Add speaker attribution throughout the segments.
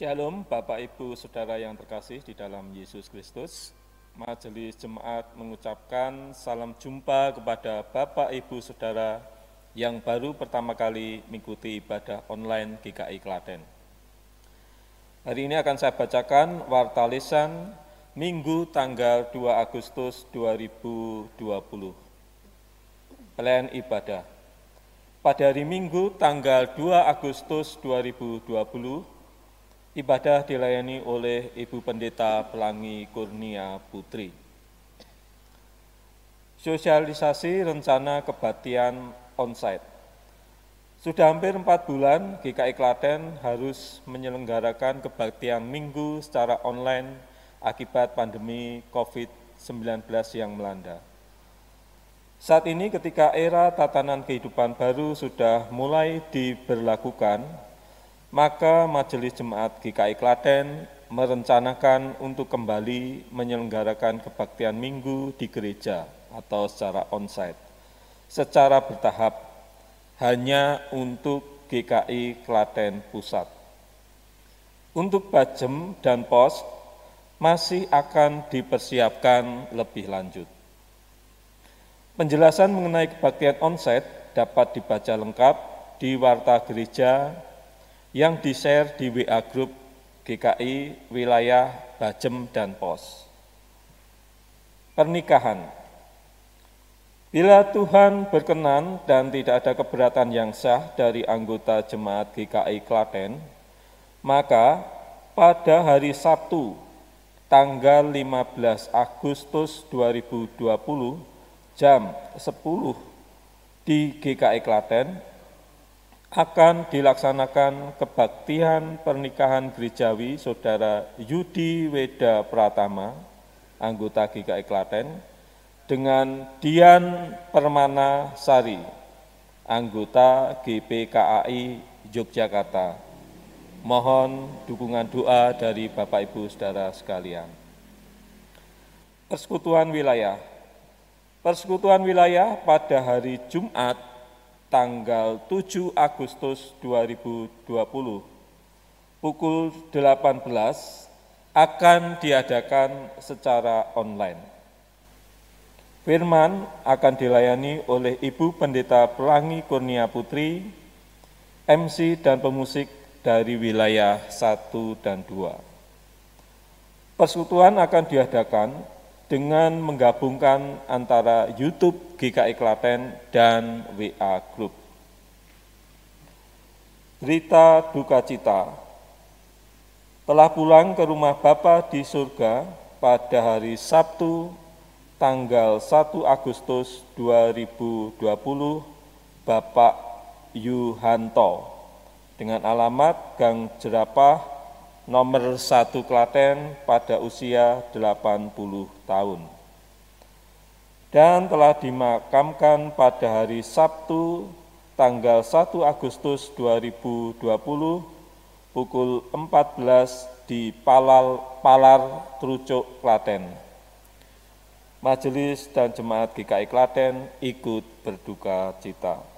Speaker 1: Shalom Bapak Ibu Saudara yang terkasih di dalam Yesus Kristus. Majelis Jemaat mengucapkan salam jumpa kepada Bapak Ibu Saudara yang baru pertama kali mengikuti ibadah online GKI Klaten. Hari ini akan saya bacakan warta lisan Minggu tanggal 2 Agustus 2020. Pelayan ibadah. Pada hari Minggu tanggal 2 Agustus 2020, ibadah dilayani oleh Ibu Pendeta Pelangi Kurnia Putri. Sosialisasi rencana kebaktian onsite. Sudah hampir empat bulan GKI Klaten harus menyelenggarakan kebaktian minggu secara online akibat pandemi COVID-19 yang melanda. Saat ini ketika era tatanan kehidupan baru sudah mulai diberlakukan, maka Majelis Jemaat GKI Klaten merencanakan untuk kembali menyelenggarakan kebaktian minggu di gereja atau secara onsite, secara bertahap, hanya untuk GKI Klaten Pusat. Untuk Bajem dan Pos masih akan dipersiapkan lebih lanjut. Penjelasan mengenai kebaktian onsite dapat dibaca lengkap di Warta Gereja yang di-share di WA Group GKI Wilayah Bajem dan Pos. Pernikahan Bila Tuhan berkenan dan tidak ada keberatan yang sah dari anggota jemaat GKI Klaten, maka pada hari Sabtu tanggal 15 Agustus 2020 jam 10 di GKI Klaten akan dilaksanakan kebaktian pernikahan gerejawi Saudara Yudi Weda Pratama, anggota GKI Klaten, dengan Dian Permana Sari, anggota GPKAI Yogyakarta Mohon dukungan doa dari Bapak Ibu Saudara sekalian. Persekutuan wilayah. Persekutuan wilayah pada hari Jumat tanggal 7 Agustus 2020 pukul 18 akan diadakan secara online. Firman akan dilayani oleh Ibu Pendeta Pelangi Kurnia Putri, MC dan pemusik dari wilayah 1 dan 2. Persekutuan akan diadakan dengan menggabungkan antara YouTube GKI Klaten dan WA Group. Berita duka cita telah pulang ke rumah Bapa di surga pada hari Sabtu tanggal 1 Agustus 2020 Bapak Yuhanto dengan alamat Gang Jerapah nomor 1 Klaten pada usia 80 tahun. Dan telah dimakamkan pada hari Sabtu tanggal 1 Agustus 2020 pukul 14 di Palal, Palar Trucuk Klaten. Majelis dan Jemaat GKI Klaten ikut berduka cita.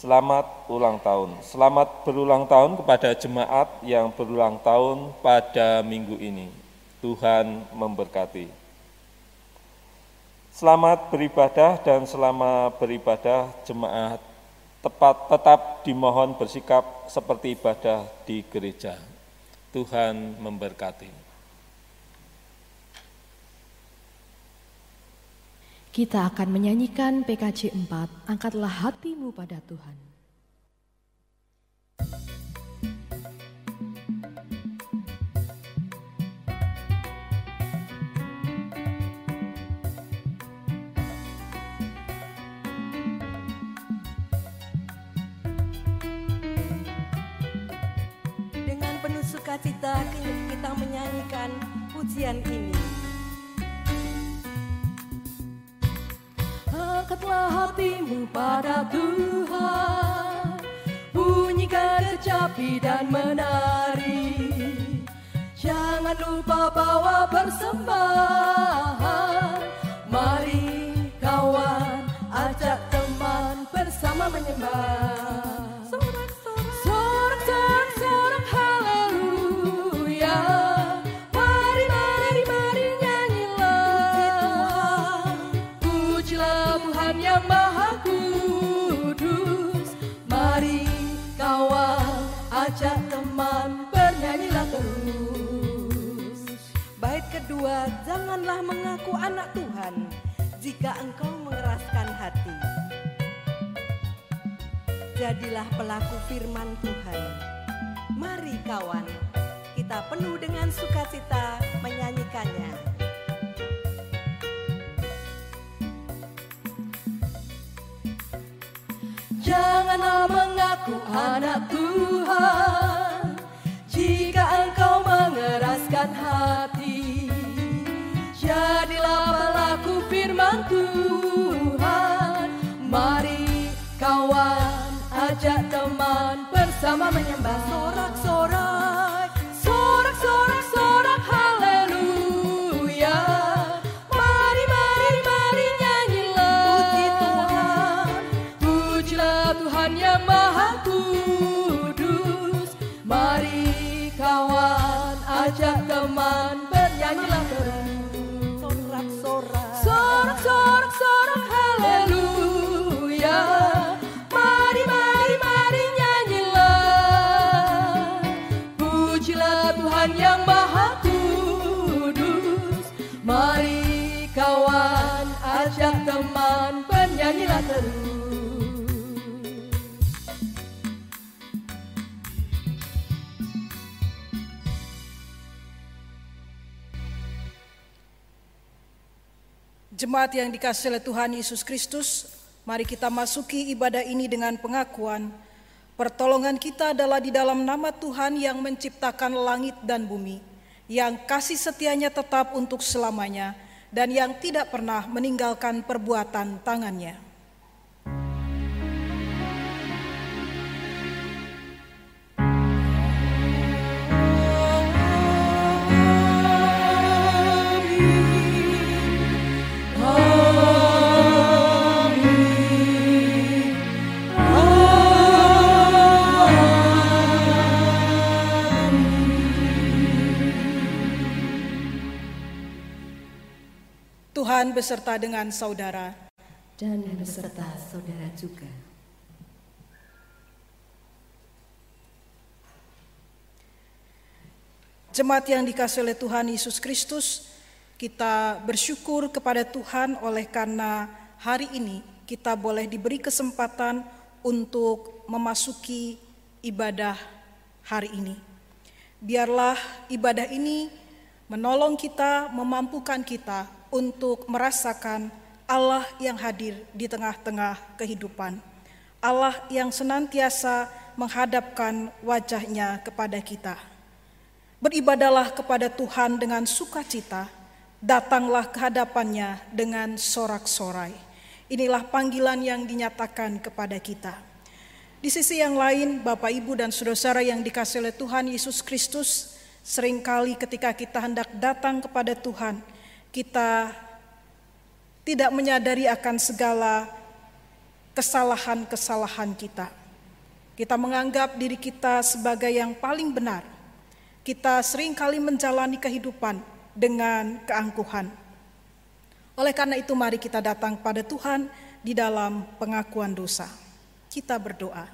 Speaker 1: Selamat ulang tahun. Selamat berulang tahun kepada jemaat yang berulang tahun pada minggu ini. Tuhan memberkati. Selamat beribadah dan selama beribadah jemaat tepat tetap dimohon bersikap seperti ibadah di gereja. Tuhan memberkati.
Speaker 2: Kita akan menyanyikan PKC 4, Angkatlah hatimu pada Tuhan.
Speaker 3: Bawa persembahan
Speaker 4: janganlah mengaku anak Tuhan jika engkau mengeraskan hati. Jadilah pelaku firman Tuhan. Mari kawan, kita penuh dengan sukacita menyanyikannya.
Speaker 3: Janganlah mengaku anak Tuhan teman bersama menyembah
Speaker 5: Jemaat yang dikasih oleh Tuhan Yesus Kristus, mari kita masuki ibadah ini dengan pengakuan pertolongan kita adalah di dalam nama Tuhan yang menciptakan langit dan bumi, yang kasih setianya tetap untuk selamanya, dan yang tidak pernah meninggalkan perbuatan tangannya. Tuhan beserta dengan saudara.
Speaker 3: dan beserta saudara juga.
Speaker 5: Jemaat yang dikasih oleh Tuhan Yesus Kristus, kita bersyukur kepada Tuhan oleh karena hari ini kita boleh diberi kesempatan untuk memasuki ibadah hari ini. Biarlah ibadah ini menolong kita, memampukan kita untuk merasakan Allah yang hadir di tengah-tengah kehidupan. Allah yang senantiasa menghadapkan wajahnya kepada kita. Beribadalah kepada Tuhan dengan sukacita, datanglah ke hadapannya dengan sorak-sorai. Inilah panggilan yang dinyatakan kepada kita. Di sisi yang lain, Bapak, Ibu, dan saudara-saudara yang dikasih oleh Tuhan Yesus Kristus, sering kali ketika kita hendak datang kepada Tuhan, kita tidak menyadari akan segala kesalahan-kesalahan kita. Kita menganggap diri kita sebagai yang paling benar. Kita sering kali menjalani kehidupan dengan keangkuhan. Oleh karena itu mari kita datang pada Tuhan di dalam pengakuan dosa. Kita berdoa.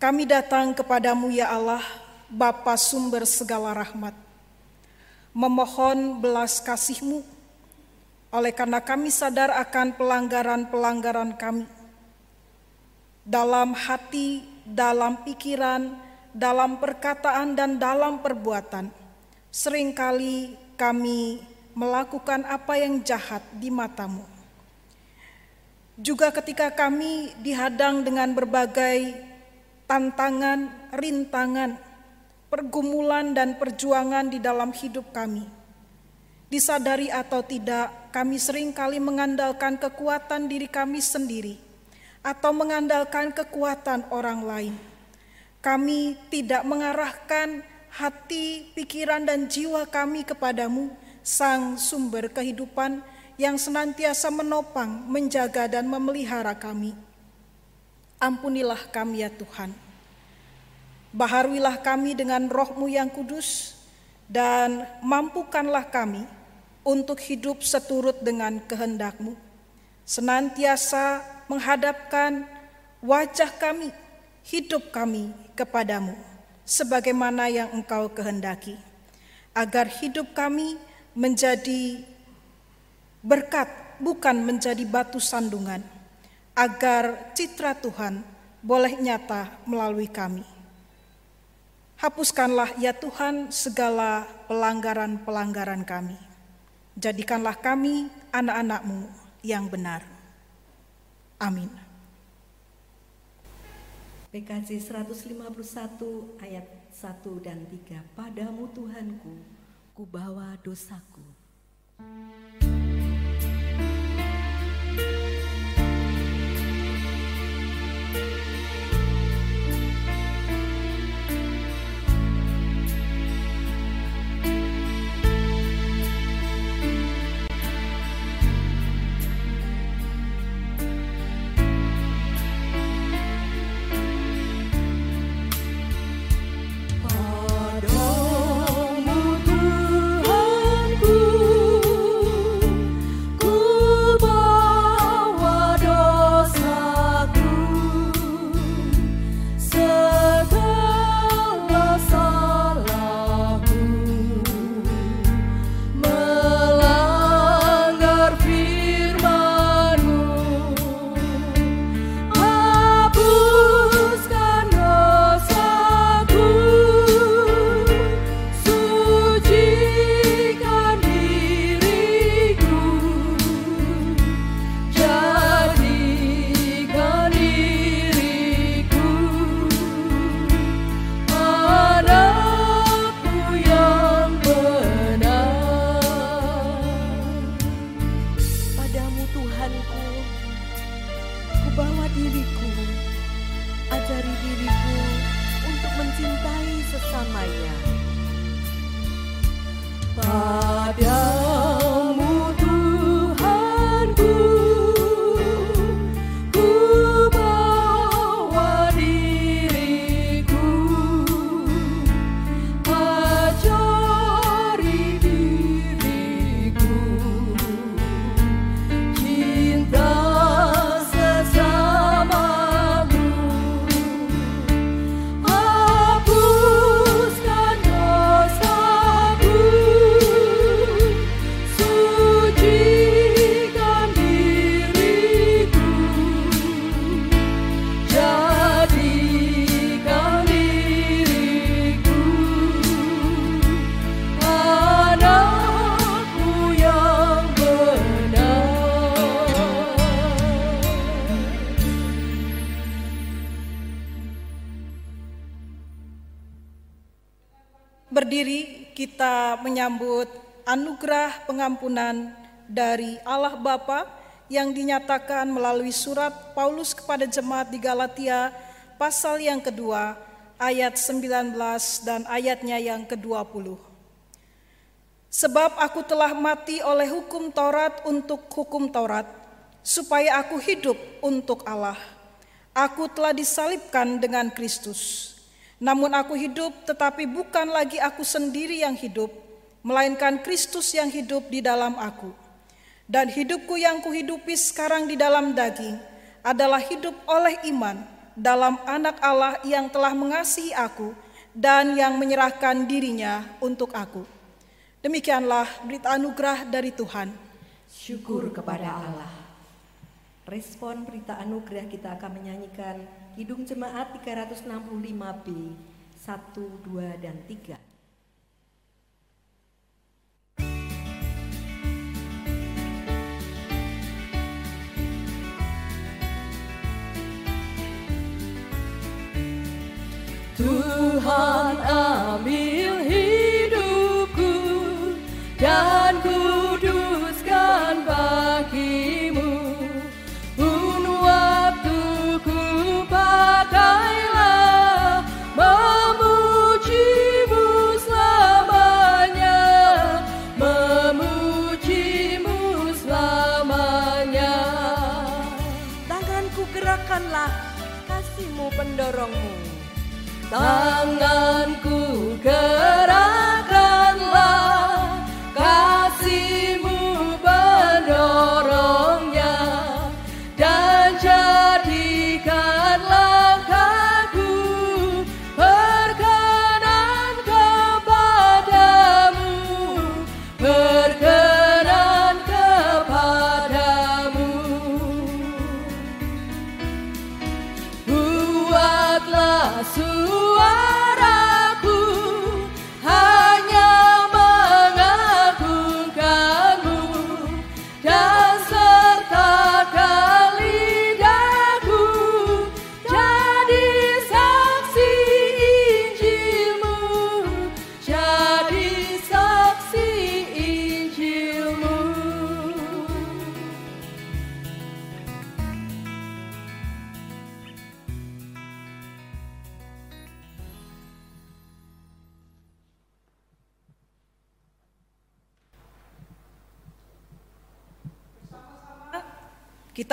Speaker 5: Kami datang kepadamu ya Allah, Bapa sumber segala rahmat. Memohon belas kasih-Mu oleh karena kami sadar akan pelanggaran-pelanggaran kami. Dalam hati, dalam pikiran, dalam perkataan dan dalam perbuatan. Seringkali kami melakukan apa yang jahat di matamu. Juga ketika kami dihadang dengan berbagai tantangan, rintangan, pergumulan dan perjuangan di dalam hidup kami. Disadari atau tidak, kami sering kali mengandalkan kekuatan diri kami sendiri atau mengandalkan kekuatan orang lain. Kami tidak mengarahkan hati, pikiran, dan jiwa kami kepadamu, Sang Sumber kehidupan yang senantiasa menopang, menjaga, dan memelihara kami. Ampunilah kami ya Tuhan. Baharuilah kami dengan rohmu yang kudus, dan mampukanlah kami untuk hidup seturut dengan kehendakmu. senantiasa menghadapkan wajah kami, hidup kami kepadamu, sebagaimana yang engkau kehendaki, agar hidup kami menjadi berkat, bukan menjadi batu sandungan, agar citra Tuhan boleh nyata melalui kami. Hapuskanlah ya Tuhan segala pelanggaran-pelanggaran kami. Jadikanlah kami anak-anakmu yang benar. Amin.
Speaker 3: PKJ 151 ayat 1 dan 3 Padamu Tuhanku, ku bawa dosaku.
Speaker 5: Anugerah pengampunan dari Allah Bapa yang dinyatakan melalui surat Paulus kepada jemaat di Galatia pasal yang kedua ayat 19 dan ayatnya yang ke-20. Sebab aku telah mati oleh hukum Taurat untuk hukum Taurat, supaya aku hidup untuk Allah. Aku telah disalibkan dengan Kristus. Namun aku hidup, tetapi bukan lagi aku sendiri yang hidup, melainkan Kristus yang hidup di dalam aku. Dan hidupku yang kuhidupi sekarang di dalam daging adalah hidup oleh iman dalam anak Allah yang telah mengasihi aku dan yang menyerahkan dirinya untuk aku. Demikianlah berita anugerah dari Tuhan.
Speaker 3: Syukur kepada Allah. Respon berita anugerah kita akan menyanyikan Kidung Jemaat 365B 1, 2, dan 3. Tuhan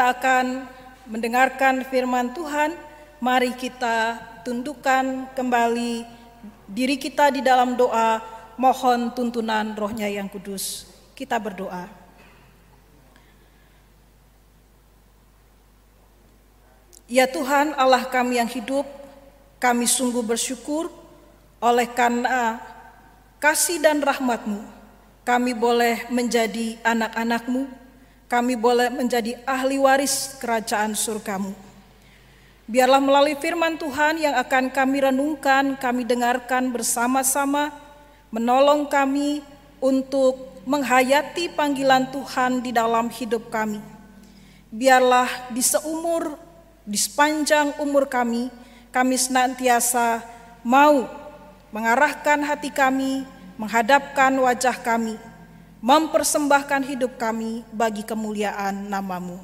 Speaker 5: Akan mendengarkan firman Tuhan. Mari kita tundukkan kembali diri kita di dalam doa, mohon tuntunan rohnya yang kudus. Kita berdoa. Ya Tuhan Allah kami yang hidup, kami sungguh bersyukur oleh karena kasih dan rahmatmu, kami boleh menjadi anak-anakmu, kami boleh menjadi ahli waris kerajaan surgamu. Biarlah melalui firman Tuhan yang akan kami renungkan, kami dengarkan bersama-sama, menolong kami untuk menghayati panggilan Tuhan di dalam hidup kami. Biarlah di seumur, di sepanjang umur kami, kami senantiasa mau mengarahkan hati kami, menghadapkan wajah kami mempersembahkan hidup kami bagi kemuliaan namamu.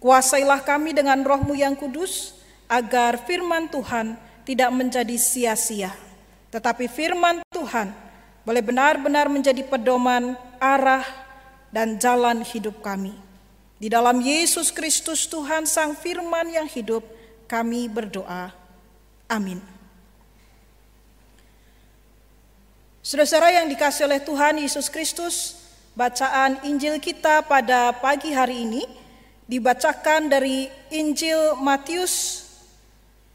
Speaker 5: Kuasailah kami dengan rohmu yang kudus, agar firman Tuhan tidak menjadi sia-sia, tetapi firman Tuhan boleh benar-benar menjadi pedoman, arah, dan jalan hidup kami. Di dalam Yesus Kristus Tuhan Sang Firman yang hidup, kami berdoa. Amin. Saudara-saudara yang dikasih oleh Tuhan Yesus Kristus, bacaan Injil kita pada pagi hari ini dibacakan dari Injil Matius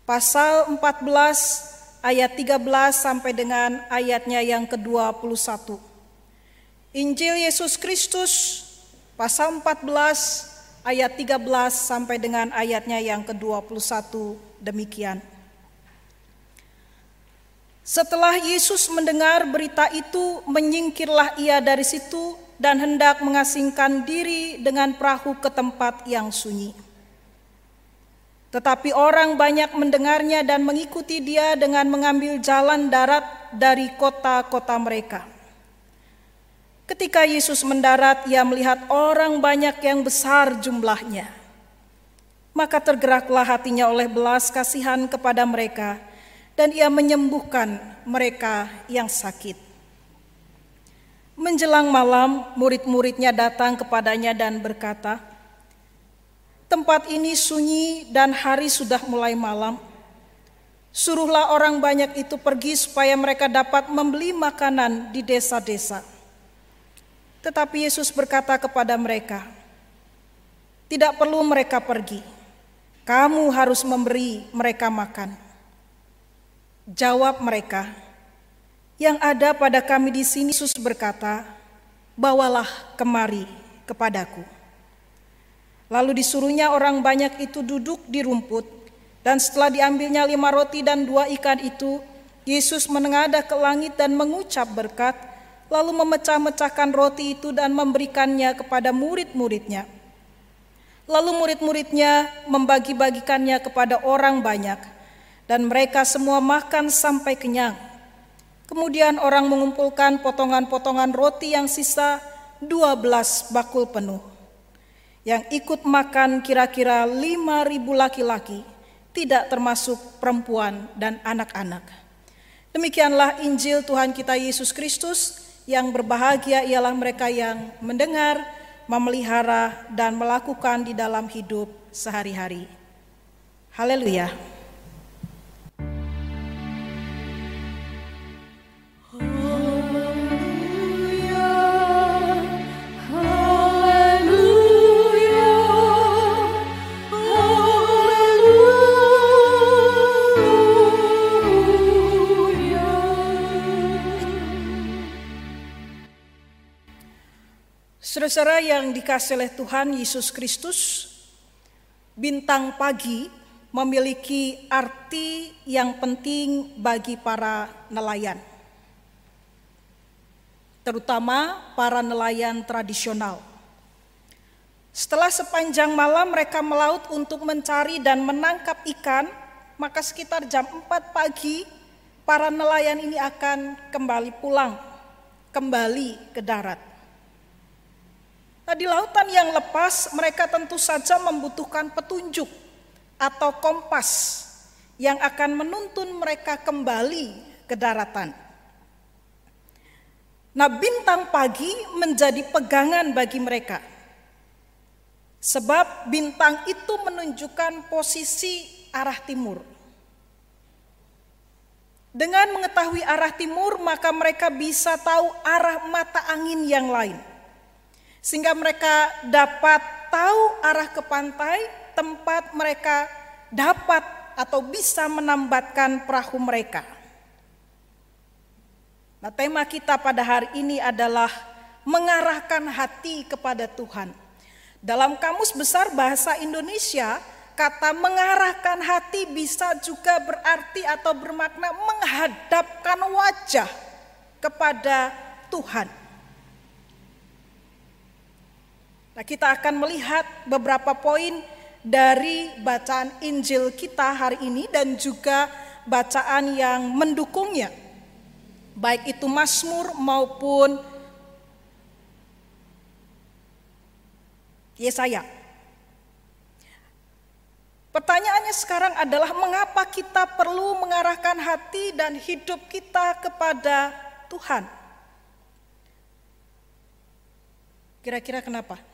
Speaker 5: pasal 14 ayat 13 sampai dengan ayatnya yang ke-21. Injil Yesus Kristus pasal 14 ayat 13 sampai dengan ayatnya yang ke-21 demikian. Setelah Yesus mendengar berita itu, menyingkirlah ia dari situ dan hendak mengasingkan diri dengan perahu ke tempat yang sunyi. Tetapi orang banyak mendengarnya dan mengikuti dia dengan mengambil jalan darat dari kota-kota mereka. Ketika Yesus mendarat, ia melihat orang banyak yang besar jumlahnya. Maka tergeraklah hatinya oleh belas kasihan kepada mereka dan ia menyembuhkan mereka yang sakit. Menjelang malam, murid-muridnya datang kepadanya dan berkata, "Tempat ini sunyi dan hari sudah mulai malam. Suruhlah orang banyak itu pergi supaya mereka dapat membeli makanan di desa-desa." Tetapi Yesus berkata kepada mereka, "Tidak perlu mereka pergi. Kamu harus memberi mereka makan." Jawab mereka, yang ada pada kami di sini Yesus berkata, bawalah kemari kepadaku. Lalu disuruhnya orang banyak itu duduk di rumput, dan setelah diambilnya lima roti dan dua ikan itu, Yesus menengadah ke langit dan mengucap berkat, lalu memecah-mecahkan roti itu dan memberikannya kepada murid-muridnya. Lalu murid-muridnya membagi-bagikannya kepada orang banyak, dan mereka semua makan sampai kenyang. Kemudian orang mengumpulkan potongan-potongan roti yang sisa 12 bakul penuh. Yang ikut makan kira-kira 5.000 laki-laki, tidak termasuk perempuan dan anak-anak. Demikianlah Injil Tuhan kita Yesus Kristus yang berbahagia ialah mereka yang mendengar, memelihara, dan melakukan di dalam hidup sehari-hari. Haleluya! Saudara yang dikasih oleh Tuhan Yesus Kristus, bintang pagi memiliki arti yang penting bagi para nelayan, terutama para nelayan tradisional. Setelah sepanjang malam mereka melaut untuk mencari dan menangkap ikan, maka sekitar jam 4 pagi para nelayan ini akan kembali pulang, kembali ke darat. Nah, di lautan yang lepas, mereka tentu saja membutuhkan petunjuk atau kompas yang akan menuntun mereka kembali ke daratan. Nah, bintang pagi menjadi pegangan bagi mereka. Sebab bintang itu menunjukkan posisi arah timur. Dengan mengetahui arah timur, maka mereka bisa tahu arah mata angin yang lain, sehingga mereka dapat tahu arah ke pantai tempat mereka dapat atau bisa menambatkan perahu mereka. Nah, tema kita pada hari ini adalah mengarahkan hati kepada Tuhan. Dalam kamus besar bahasa Indonesia, kata mengarahkan hati bisa juga berarti atau bermakna menghadapkan wajah kepada Tuhan. Nah, kita akan melihat beberapa poin dari bacaan Injil kita hari ini dan juga bacaan yang mendukungnya. Baik itu Mazmur maupun Yesaya. Pertanyaannya sekarang adalah mengapa kita perlu mengarahkan hati dan hidup kita kepada Tuhan? Kira-kira kenapa?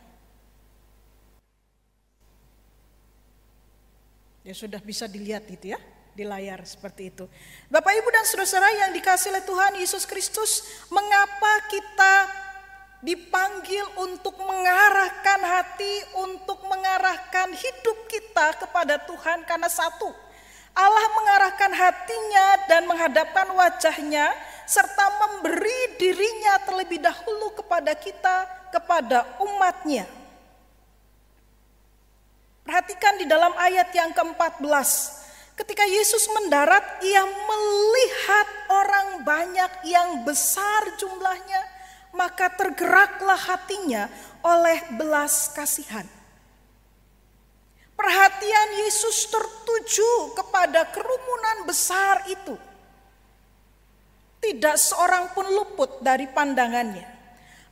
Speaker 5: Ya sudah bisa dilihat itu ya di layar seperti itu. Bapak Ibu dan saudara yang dikasih oleh Tuhan Yesus Kristus, mengapa kita dipanggil untuk mengarahkan hati, untuk mengarahkan hidup kita kepada Tuhan karena satu, Allah mengarahkan hatinya dan menghadapkan wajahnya serta memberi dirinya terlebih dahulu kepada kita, kepada umatnya. Perhatikan di dalam ayat yang ke-14. Ketika Yesus mendarat, ia melihat orang banyak yang besar jumlahnya, maka tergeraklah hatinya oleh belas kasihan. Perhatian Yesus tertuju kepada kerumunan besar itu. Tidak seorang pun luput dari pandangannya.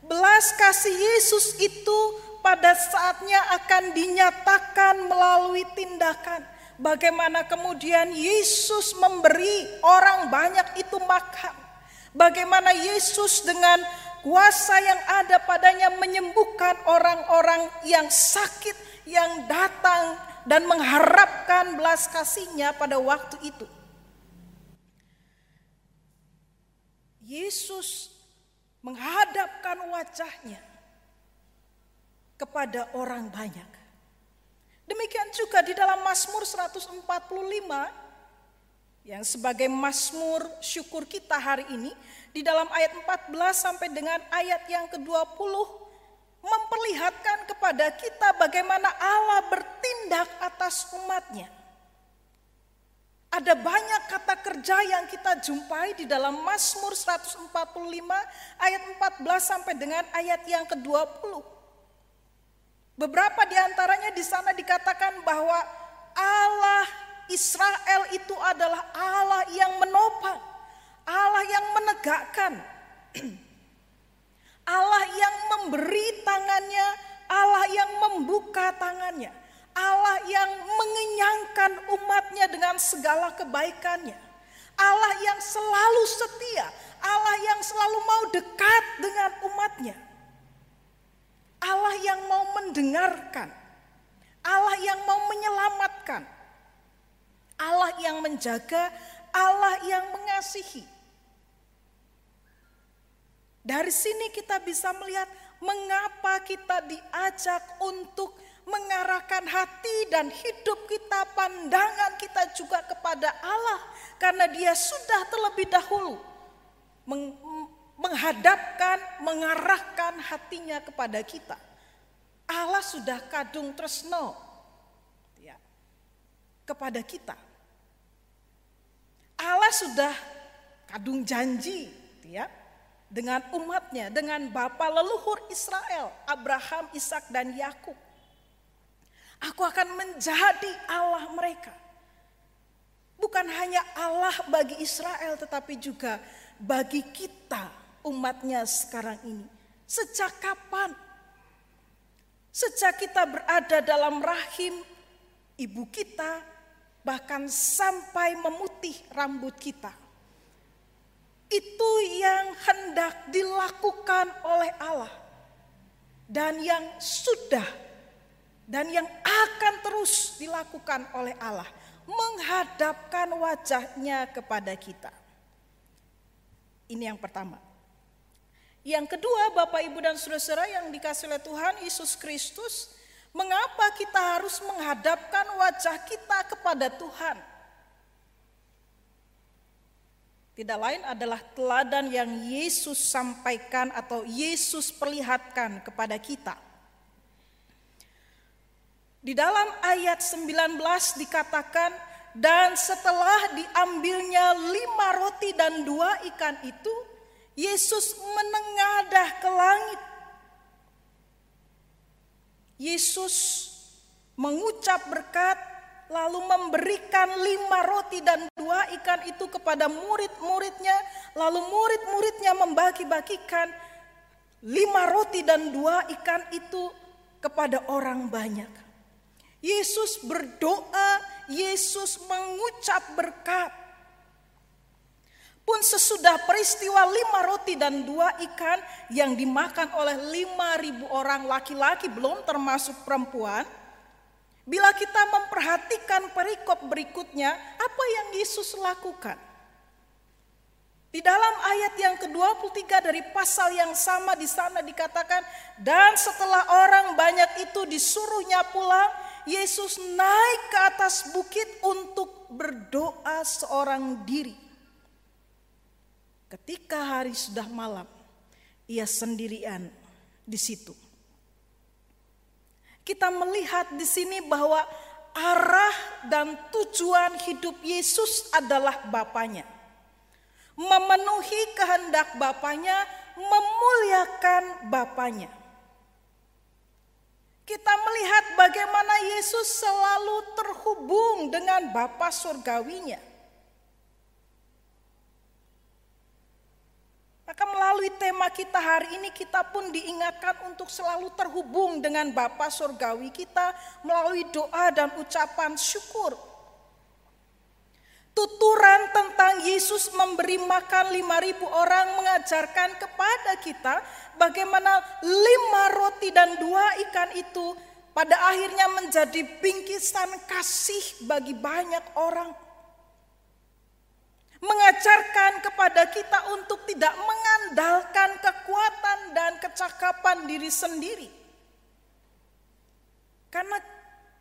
Speaker 5: Belas kasih Yesus itu pada saatnya akan dinyatakan melalui tindakan. Bagaimana kemudian Yesus memberi orang banyak itu makan. Bagaimana Yesus dengan kuasa yang ada padanya menyembuhkan orang-orang yang sakit yang datang dan mengharapkan belas kasihnya pada waktu itu. Yesus menghadapkan wajahnya kepada orang banyak. Demikian juga di dalam Mazmur 145 yang sebagai Mazmur syukur kita hari ini di dalam ayat 14 sampai dengan ayat yang ke-20 memperlihatkan kepada kita bagaimana Allah bertindak atas umatnya. Ada banyak kata kerja yang kita jumpai di dalam Mazmur 145 ayat 14 sampai dengan ayat yang ke-20. Beberapa di antaranya di sana dikatakan bahwa Allah Israel itu adalah Allah yang menopang, Allah yang menegakkan, Allah yang memberi tangannya, Allah yang membuka tangannya, Allah yang mengenyangkan umatnya dengan segala kebaikannya, Allah yang selalu setia, Allah yang selalu mau dekat dengan umatnya. Allah yang mau mendengarkan, Allah yang mau menyelamatkan, Allah yang menjaga, Allah yang mengasihi. Dari sini kita bisa melihat mengapa kita diajak untuk mengarahkan hati dan hidup kita, pandangan kita juga kepada Allah, karena Dia sudah terlebih dahulu menghadapkan, mengarahkan hatinya kepada kita. Allah sudah kadung tresno. Ya. kepada kita. Allah sudah kadung janji ya dengan umatnya, dengan bapa leluhur Israel, Abraham, Ishak dan Yakub. Aku akan menjadi Allah mereka. Bukan hanya Allah bagi Israel tetapi juga bagi kita umatnya sekarang ini. Sejak kapan? Sejak kita berada dalam rahim ibu kita, bahkan sampai memutih rambut kita. Itu yang hendak dilakukan oleh Allah, dan yang sudah, dan yang akan terus dilakukan oleh Allah, menghadapkan wajahnya kepada kita. Ini yang pertama. Yang kedua, Bapak, Ibu, dan saudara-saudara yang dikasih oleh Tuhan Yesus Kristus, mengapa kita harus menghadapkan wajah kita kepada Tuhan? Tidak lain adalah teladan yang Yesus sampaikan atau Yesus perlihatkan kepada kita. Di dalam ayat 19 dikatakan, dan setelah diambilnya lima roti dan dua ikan itu, Yesus menengadah ke langit. Yesus mengucap berkat lalu memberikan lima roti dan dua ikan itu kepada murid-muridnya. Lalu murid-muridnya membagi-bagikan lima roti dan dua ikan itu kepada orang banyak. Yesus berdoa, Yesus mengucap berkat. Pun sesudah peristiwa lima roti dan dua ikan yang dimakan oleh lima ribu orang laki-laki belum termasuk perempuan. Bila kita memperhatikan perikop berikutnya, apa yang Yesus lakukan? Di dalam ayat yang ke-23 dari pasal yang sama di sana dikatakan, dan setelah orang banyak itu disuruhnya pulang, Yesus naik ke atas bukit untuk berdoa seorang diri. Ketika hari sudah malam, ia sendirian di situ. Kita melihat di sini bahwa arah dan tujuan hidup Yesus adalah Bapaknya. Memenuhi kehendak Bapaknya, memuliakan Bapaknya. Kita melihat bagaimana Yesus selalu terhubung dengan Bapa surgawinya. Maka melalui tema kita hari ini kita pun diingatkan untuk selalu terhubung dengan Bapa Surgawi kita melalui doa dan ucapan syukur. Tuturan tentang Yesus memberi makan 5000 orang mengajarkan kepada kita bagaimana lima roti dan dua ikan itu pada akhirnya menjadi bingkisan kasih bagi banyak orang mengajarkan kepada kita untuk tidak mengandalkan kekuatan dan kecakapan diri sendiri. Karena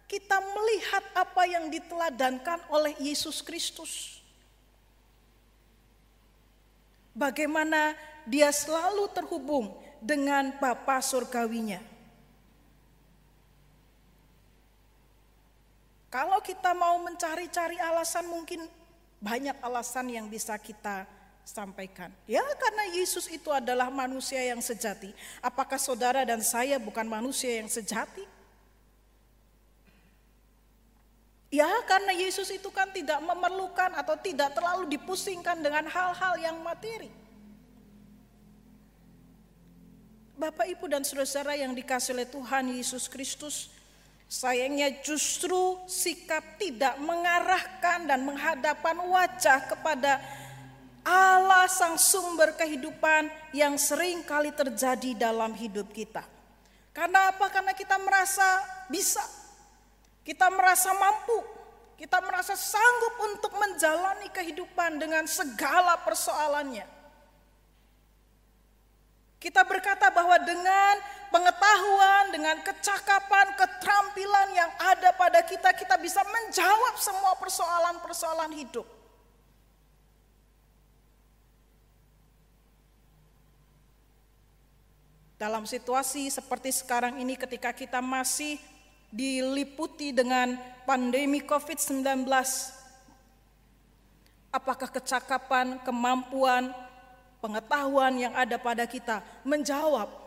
Speaker 5: kita melihat apa yang diteladankan oleh Yesus Kristus. Bagaimana dia selalu terhubung dengan Bapa surgawinya. Kalau kita mau mencari-cari alasan mungkin banyak alasan yang bisa kita sampaikan. Ya karena Yesus itu adalah manusia yang sejati. Apakah saudara dan saya bukan manusia yang sejati? Ya karena Yesus itu kan tidak memerlukan atau tidak terlalu dipusingkan dengan hal-hal yang materi. Bapak Ibu dan saudara-saudara yang dikasih oleh Tuhan Yesus Kristus, Sayangnya justru sikap tidak mengarahkan dan menghadapkan wajah kepada Allah sang sumber kehidupan yang sering kali terjadi dalam hidup kita. Karena apa? Karena kita merasa bisa. Kita merasa mampu. Kita merasa sanggup untuk menjalani kehidupan dengan segala persoalannya. Kita berkata bahwa dengan pengetahuan, dengan kecakapan, keterampilan yang ada pada kita, kita bisa menjawab semua persoalan-persoalan hidup. Dalam situasi seperti sekarang ini ketika kita masih diliputi dengan pandemi COVID-19, apakah kecakapan, kemampuan, pengetahuan yang ada pada kita menjawab,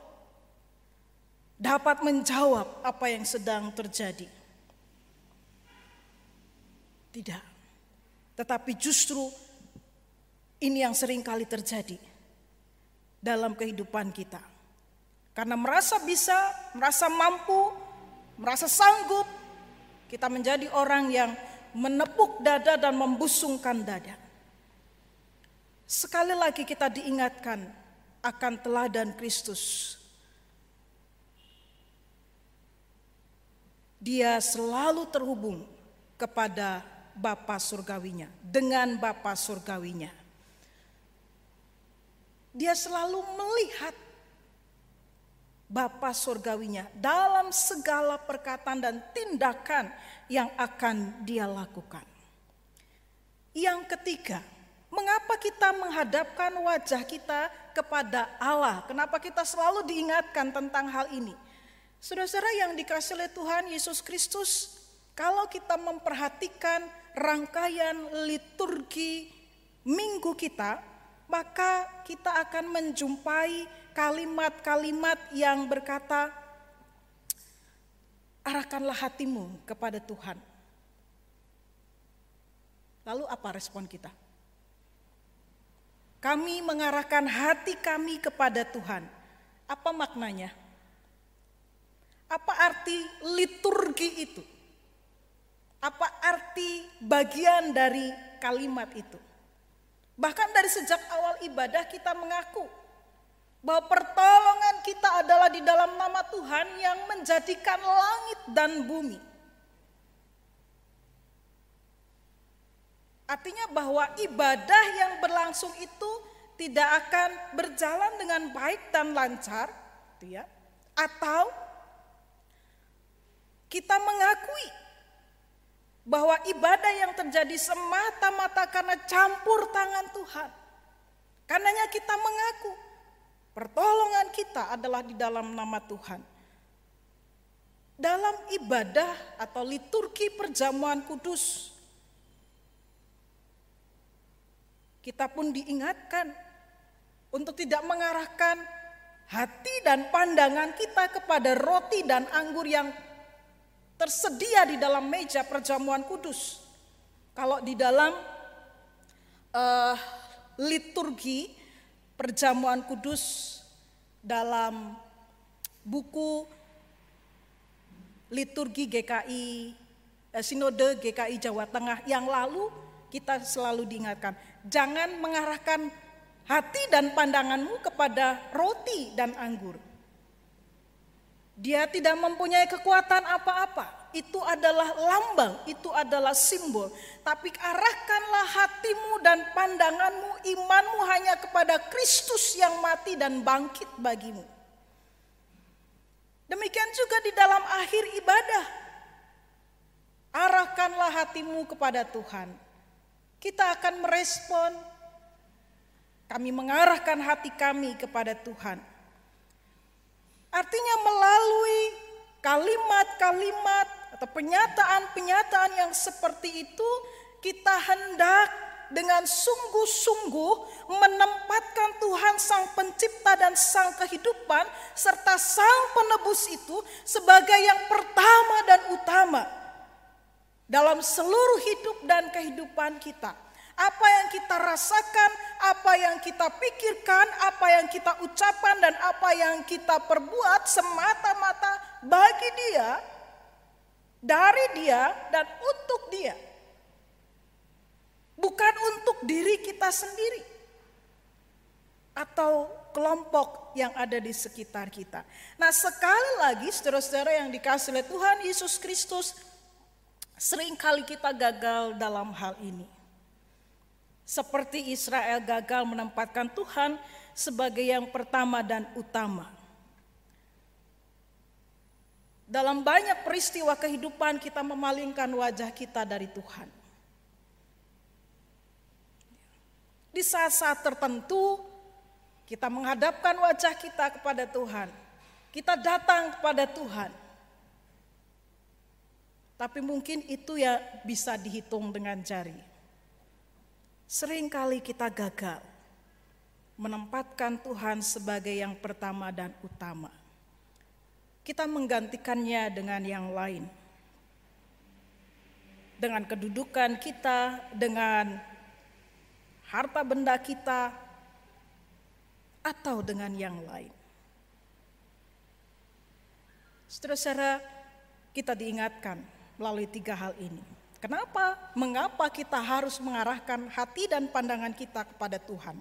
Speaker 5: dapat menjawab apa yang sedang terjadi? Tidak. Tetapi justru ini yang sering kali terjadi dalam kehidupan kita. Karena merasa bisa, merasa mampu, merasa sanggup, kita menjadi orang yang menepuk dada dan membusungkan dada. Sekali lagi kita diingatkan akan teladan Kristus. Dia selalu terhubung kepada Bapa surgawinya, dengan Bapa surgawinya. Dia selalu melihat Bapa surgawinya dalam segala perkataan dan tindakan yang akan dia lakukan. Yang ketiga, mengapa kita menghadapkan wajah kita kepada Allah? Kenapa kita selalu diingatkan tentang hal ini? Saudara-saudara yang dikasih oleh Tuhan Yesus Kristus, kalau kita memperhatikan rangkaian liturgi minggu kita, maka kita akan menjumpai kalimat-kalimat yang berkata, arahkanlah hatimu kepada Tuhan. Lalu apa respon kita? Kami mengarahkan hati kami kepada Tuhan. Apa maknanya? Apa arti liturgi itu? Apa arti bagian dari kalimat itu? Bahkan dari sejak awal ibadah kita mengaku bahwa pertolongan kita adalah di dalam nama Tuhan yang menjadikan langit dan bumi. Artinya bahwa ibadah yang berlangsung itu tidak akan berjalan dengan baik dan lancar, ya. Atau kita mengakui bahwa ibadah yang terjadi semata-mata karena campur tangan Tuhan. Karenanya kita mengaku pertolongan kita adalah di dalam nama Tuhan. Dalam ibadah atau liturgi perjamuan kudus, kita pun diingatkan untuk tidak mengarahkan hati dan pandangan kita kepada roti dan anggur yang tersedia di dalam meja perjamuan kudus. Kalau di dalam uh, liturgi perjamuan kudus dalam buku liturgi GKI eh, Sinode GKI Jawa Tengah yang lalu kita selalu diingatkan jangan mengarahkan hati dan pandanganmu kepada roti dan anggur dia tidak mempunyai kekuatan apa-apa. Itu adalah lambang, itu adalah simbol. Tapi arahkanlah hatimu dan pandanganmu, imanmu hanya kepada Kristus yang mati dan bangkit bagimu. Demikian juga di dalam akhir ibadah. Arahkanlah hatimu kepada Tuhan. Kita akan merespon, kami mengarahkan hati kami kepada Tuhan Artinya melalui kalimat-kalimat atau pernyataan-pernyataan yang seperti itu kita hendak dengan sungguh-sungguh menempatkan Tuhan Sang Pencipta dan Sang Kehidupan serta Sang Penebus itu sebagai yang pertama dan utama dalam seluruh hidup dan kehidupan kita. Apa yang kita rasakan, apa yang kita pikirkan, apa yang kita ucapkan dan apa yang kita perbuat semata-mata bagi dia, dari dia dan untuk dia. Bukan untuk diri kita sendiri atau kelompok yang ada di sekitar kita. Nah, sekali lagi saudara-saudara yang dikasih oleh Tuhan Yesus Kristus, sering kali kita gagal dalam hal ini. Seperti Israel gagal menempatkan Tuhan sebagai yang pertama dan utama. Dalam banyak peristiwa kehidupan kita memalingkan wajah kita dari Tuhan. Di saat-saat tertentu kita menghadapkan wajah kita kepada Tuhan. Kita datang kepada Tuhan. Tapi mungkin itu ya bisa dihitung dengan jari. Seringkali kita gagal menempatkan Tuhan sebagai yang pertama dan utama. Kita menggantikannya dengan yang lain. Dengan kedudukan kita, dengan harta benda kita, atau dengan yang lain. Saudara-saudara, kita diingatkan melalui tiga hal ini. Kenapa? Mengapa kita harus mengarahkan hati dan pandangan kita kepada Tuhan?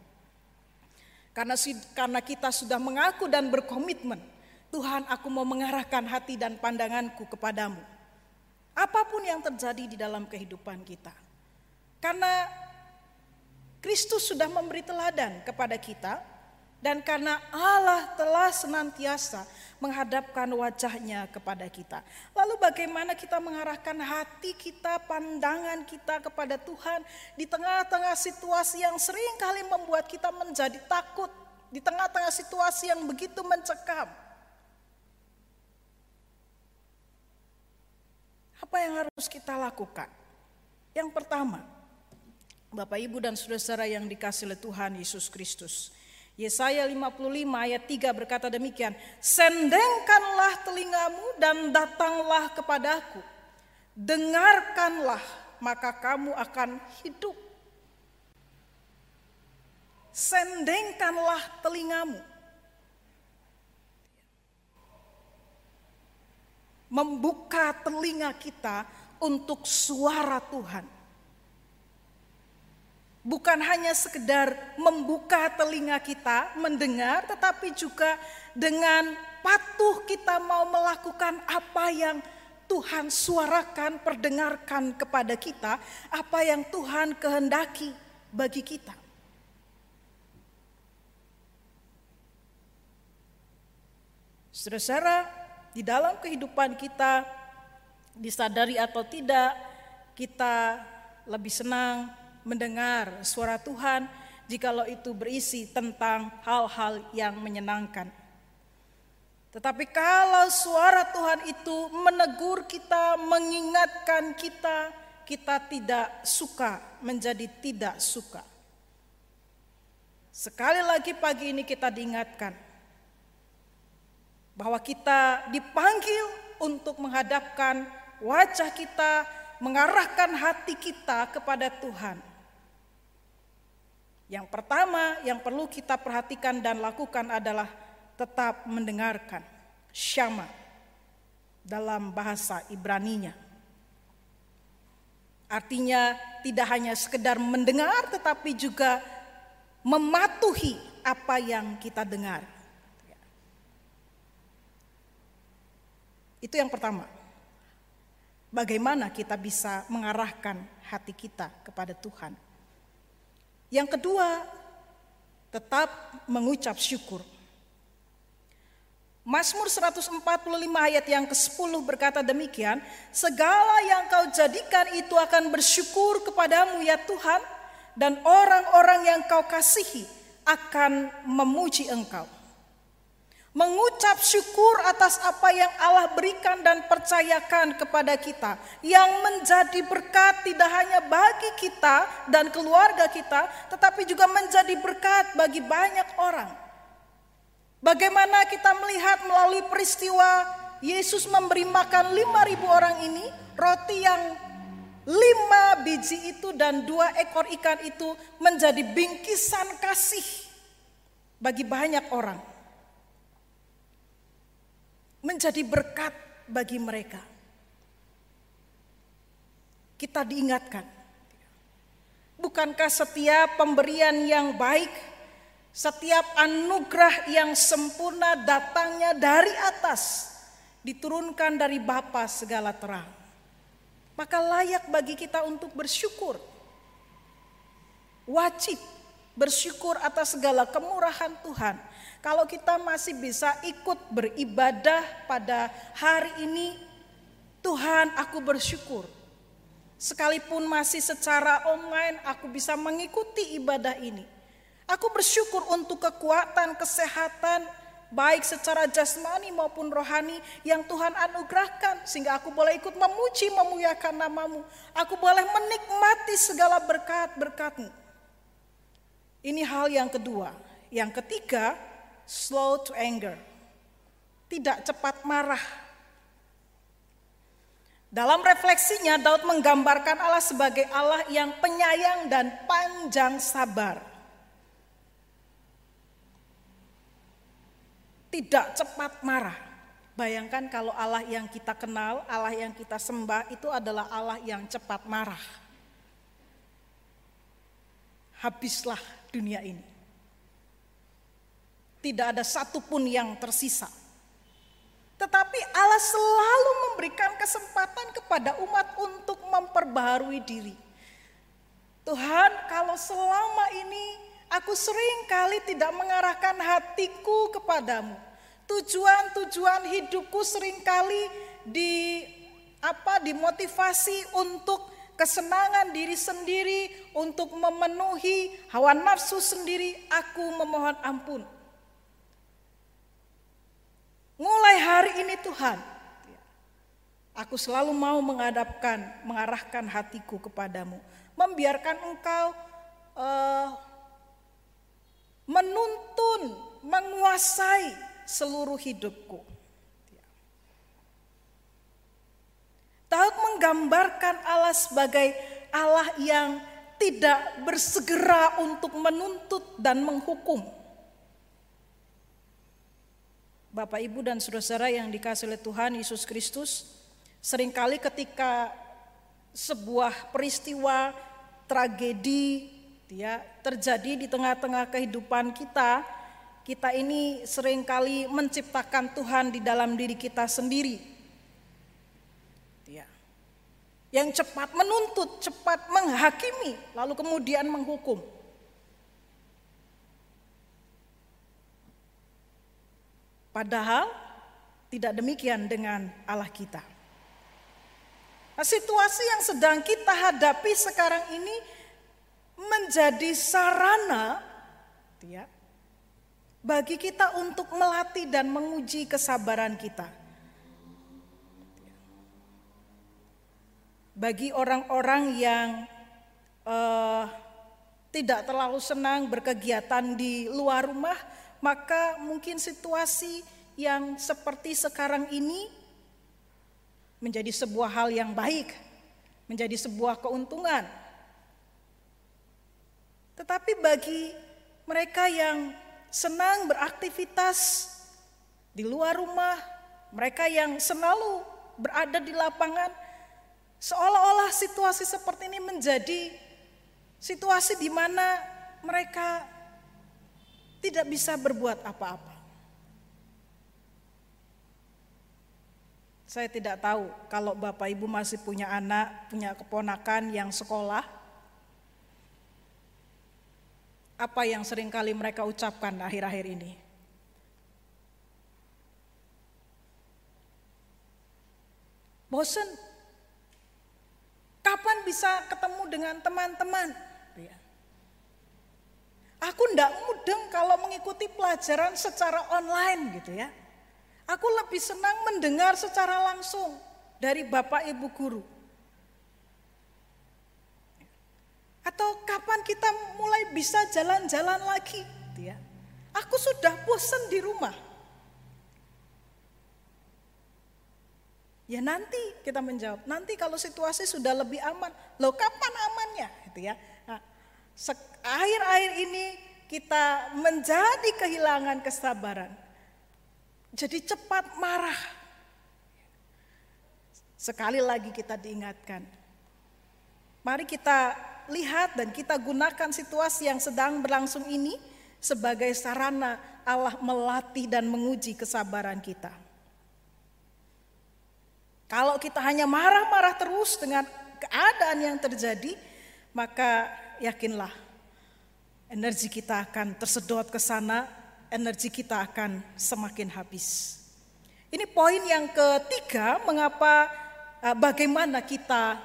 Speaker 5: Karena karena kita sudah mengaku dan berkomitmen, Tuhan aku mau mengarahkan hati dan pandanganku kepadamu. Apa pun yang terjadi di dalam kehidupan kita. Karena Kristus sudah memberi teladan kepada kita dan karena Allah telah senantiasa menghadapkan wajahnya kepada kita. Lalu bagaimana kita mengarahkan hati kita, pandangan kita kepada Tuhan di tengah-tengah situasi yang sering kali membuat kita menjadi takut, di tengah-tengah situasi yang begitu mencekam. Apa yang harus kita lakukan? Yang pertama, Bapak Ibu dan saudara-saudara yang dikasih oleh Tuhan Yesus Kristus, Yesaya 55 ayat 3 berkata demikian, Sendengkanlah telingamu dan datanglah kepadaku. Dengarkanlah maka kamu akan hidup. Sendengkanlah telingamu. Membuka telinga kita untuk suara Tuhan bukan hanya sekedar membuka telinga kita mendengar, tetapi juga dengan patuh kita mau melakukan apa yang Tuhan suarakan, perdengarkan kepada kita, apa yang Tuhan kehendaki bagi kita. Saudara-saudara, di dalam kehidupan kita, disadari atau tidak, kita lebih senang mendengar suara Tuhan jikalau itu berisi tentang hal-hal yang menyenangkan. Tetapi kalau suara Tuhan itu menegur kita, mengingatkan kita, kita tidak suka menjadi tidak suka. Sekali lagi pagi ini kita diingatkan bahwa kita dipanggil untuk menghadapkan wajah kita, mengarahkan hati kita kepada Tuhan yang pertama yang perlu kita perhatikan dan lakukan adalah tetap mendengarkan. Syama dalam bahasa Ibraninya. Artinya tidak hanya sekedar mendengar tetapi juga mematuhi apa yang kita dengar. Itu yang pertama. Bagaimana kita bisa mengarahkan hati kita kepada Tuhan. Yang kedua, tetap mengucap syukur. Mazmur 145 ayat yang ke-10 berkata demikian, segala yang kau jadikan itu akan bersyukur kepadamu ya Tuhan, dan orang-orang yang kau kasihi akan memuji engkau mengucap syukur atas apa yang Allah berikan dan percayakan kepada kita, yang menjadi berkat tidak hanya bagi kita dan keluarga kita, tetapi juga menjadi berkat bagi banyak orang. Bagaimana kita melihat melalui peristiwa Yesus memberi makan 5000 orang ini, roti yang lima biji itu dan dua ekor ikan itu menjadi bingkisan kasih bagi banyak orang menjadi berkat bagi mereka. Kita diingatkan, bukankah setiap pemberian yang baik, setiap anugerah yang sempurna datangnya dari atas, diturunkan dari Bapa segala terang. Maka layak bagi kita untuk bersyukur. Wajib bersyukur atas segala kemurahan Tuhan kalau kita masih bisa ikut beribadah pada hari ini, Tuhan aku bersyukur. Sekalipun masih secara online aku bisa mengikuti ibadah ini. Aku bersyukur untuk kekuatan, kesehatan, baik secara jasmani maupun rohani yang Tuhan anugerahkan sehingga aku boleh ikut memuji memuliakan namamu. Aku boleh menikmati segala berkat-berkatmu. Ini hal yang kedua. Yang ketiga, slow to anger. Tidak cepat marah. Dalam refleksinya Daud menggambarkan Allah sebagai Allah yang penyayang dan panjang sabar. tidak cepat marah. Bayangkan kalau Allah yang kita kenal, Allah yang kita sembah itu adalah Allah yang cepat marah. Habislah dunia ini. Tidak ada satupun yang tersisa. Tetapi Allah selalu memberikan kesempatan kepada umat untuk memperbaharui diri. Tuhan, kalau selama ini Aku sering kali tidak mengarahkan hatiku kepadamu. Tujuan-tujuan hidupku sering kali di apa dimotivasi untuk kesenangan diri sendiri, untuk memenuhi hawa nafsu sendiri, aku memohon ampun. Mulai hari ini Tuhan, aku selalu mau menghadapkan, mengarahkan hatiku kepadamu, membiarkan Engkau uh, menuntun, menguasai seluruh hidupku. Daud menggambarkan Allah sebagai Allah yang tidak bersegera untuk menuntut dan menghukum. Bapak, Ibu, dan saudara-saudara yang dikasih oleh Tuhan Yesus Kristus, sering kali ketika sebuah peristiwa tragedi ya terjadi di tengah-tengah kehidupan kita, kita ini sering kali menciptakan Tuhan di dalam diri kita sendiri. Ya. Yang cepat menuntut, cepat menghakimi, lalu kemudian menghukum. Padahal tidak demikian dengan Allah kita. Nah, situasi yang sedang kita hadapi sekarang ini menjadi sarana ya, bagi kita untuk melatih dan menguji kesabaran kita. Bagi orang-orang yang uh, tidak terlalu senang berkegiatan di luar rumah, maka mungkin situasi yang seperti sekarang ini menjadi sebuah hal yang baik, menjadi sebuah keuntungan. Tetapi bagi mereka yang senang beraktivitas di luar rumah, mereka yang selalu berada di lapangan, seolah-olah situasi seperti ini menjadi situasi di mana mereka tidak bisa berbuat apa-apa. Saya tidak tahu kalau Bapak Ibu masih punya anak, punya keponakan yang sekolah, apa yang sering kali mereka ucapkan akhir-akhir ini. Bosen. Kapan bisa ketemu dengan teman-teman? Aku ndak mudeng kalau mengikuti pelajaran secara online gitu ya. Aku lebih senang mendengar secara langsung dari Bapak Ibu guru. Atau kapan kita mulai bisa jalan-jalan lagi? Gitu ya. Aku sudah bosan di rumah. Ya nanti kita menjawab, nanti kalau situasi sudah lebih aman, loh kapan amannya? Gitu ya. Akhir-akhir ini kita menjadi kehilangan kesabaran. Jadi cepat marah. Sekali lagi kita diingatkan. Mari kita lihat dan kita gunakan situasi yang sedang berlangsung ini sebagai sarana Allah melatih dan menguji kesabaran kita. Kalau kita hanya marah-marah terus dengan keadaan yang terjadi, maka yakinlah energi kita akan tersedot ke sana, energi kita akan semakin habis. Ini poin yang ketiga, mengapa eh, bagaimana kita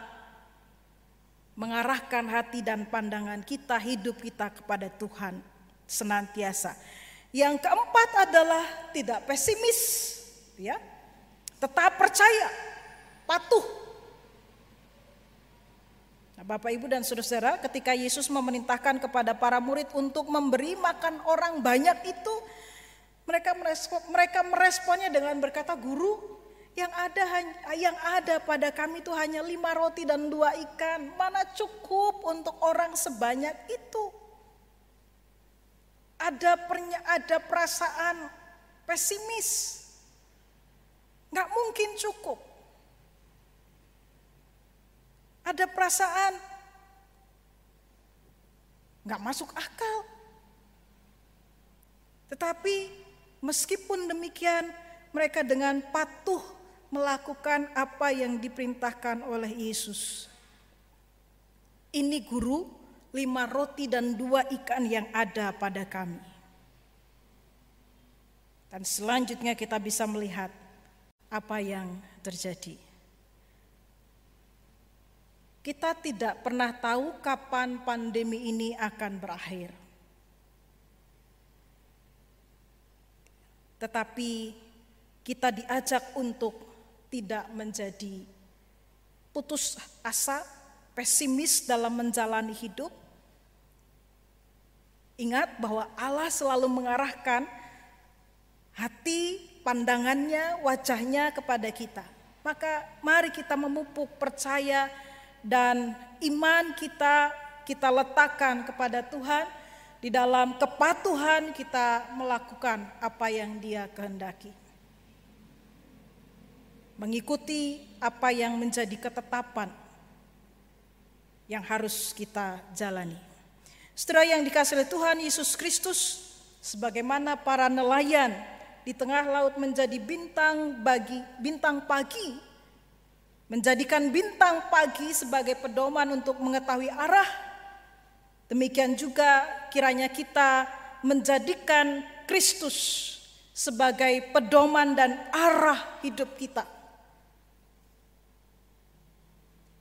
Speaker 5: mengarahkan hati dan pandangan kita, hidup kita kepada Tuhan senantiasa. Yang keempat adalah tidak pesimis, ya. Tetap percaya, patuh. Nah, Bapak Ibu dan Saudara, ketika Yesus memerintahkan kepada para murid untuk memberi makan orang banyak itu, mereka merespon, mereka meresponnya dengan berkata, "Guru, yang ada yang ada pada kami itu hanya lima roti dan dua ikan. Mana cukup untuk orang sebanyak itu?" Ada pernya, ada perasaan pesimis. Nggak mungkin cukup. Ada perasaan nggak masuk akal. Tetapi meskipun demikian mereka dengan patuh melakukan apa yang diperintahkan oleh Yesus. Ini guru lima roti dan dua ikan yang ada pada kami. Dan selanjutnya kita bisa melihat apa yang terjadi. Kita tidak pernah tahu kapan pandemi ini akan berakhir. Tetapi kita diajak untuk tidak menjadi putus asa, pesimis dalam menjalani hidup. Ingat bahwa Allah selalu mengarahkan hati, pandangannya, wajahnya kepada kita. Maka mari kita memupuk percaya dan iman kita kita letakkan kepada Tuhan di dalam kepatuhan kita melakukan apa yang Dia kehendaki. Mengikuti apa yang menjadi ketetapan yang harus kita jalani. Setelah yang dikasih oleh Tuhan Yesus Kristus, sebagaimana para nelayan di tengah laut menjadi bintang bagi bintang pagi, menjadikan bintang pagi sebagai pedoman untuk mengetahui arah. Demikian juga kiranya kita menjadikan Kristus sebagai pedoman dan arah hidup kita.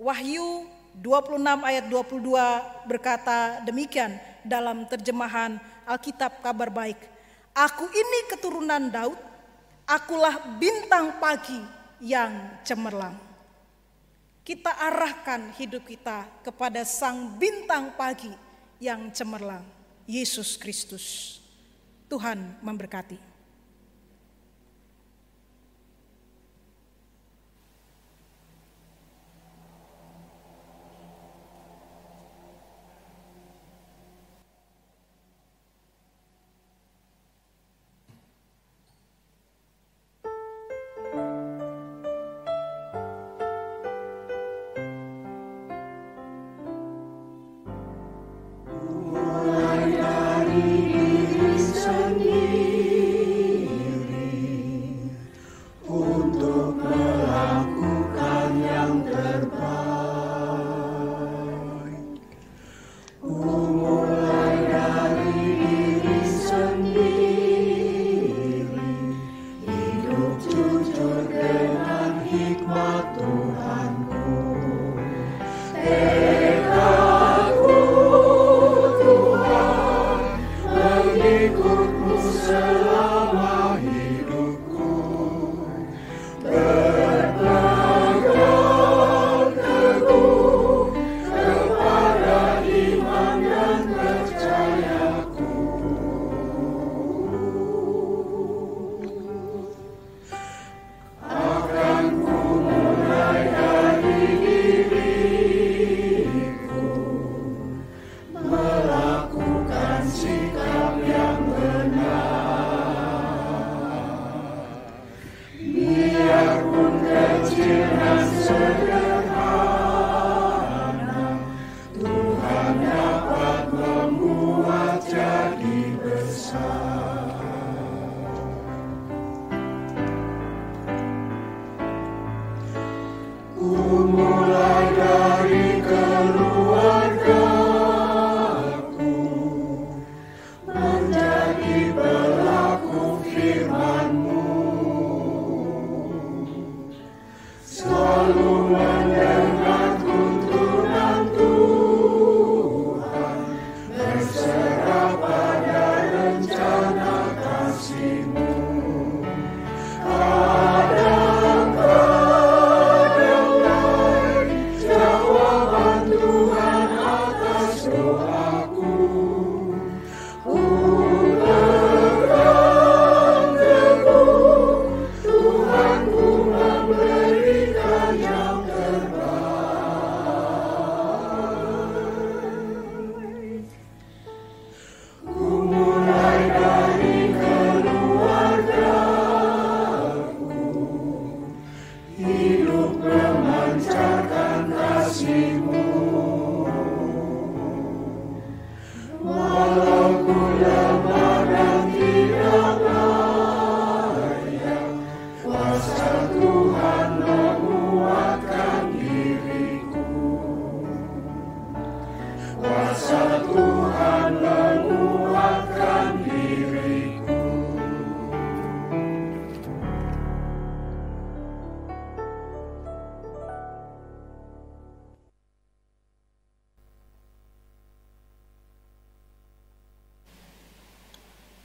Speaker 5: Wahyu 26 ayat 22 berkata demikian dalam terjemahan Alkitab Kabar Baik. Aku ini keturunan Daud, akulah bintang pagi yang cemerlang. Kita arahkan hidup kita kepada sang bintang pagi yang cemerlang, Yesus Kristus. Tuhan memberkati.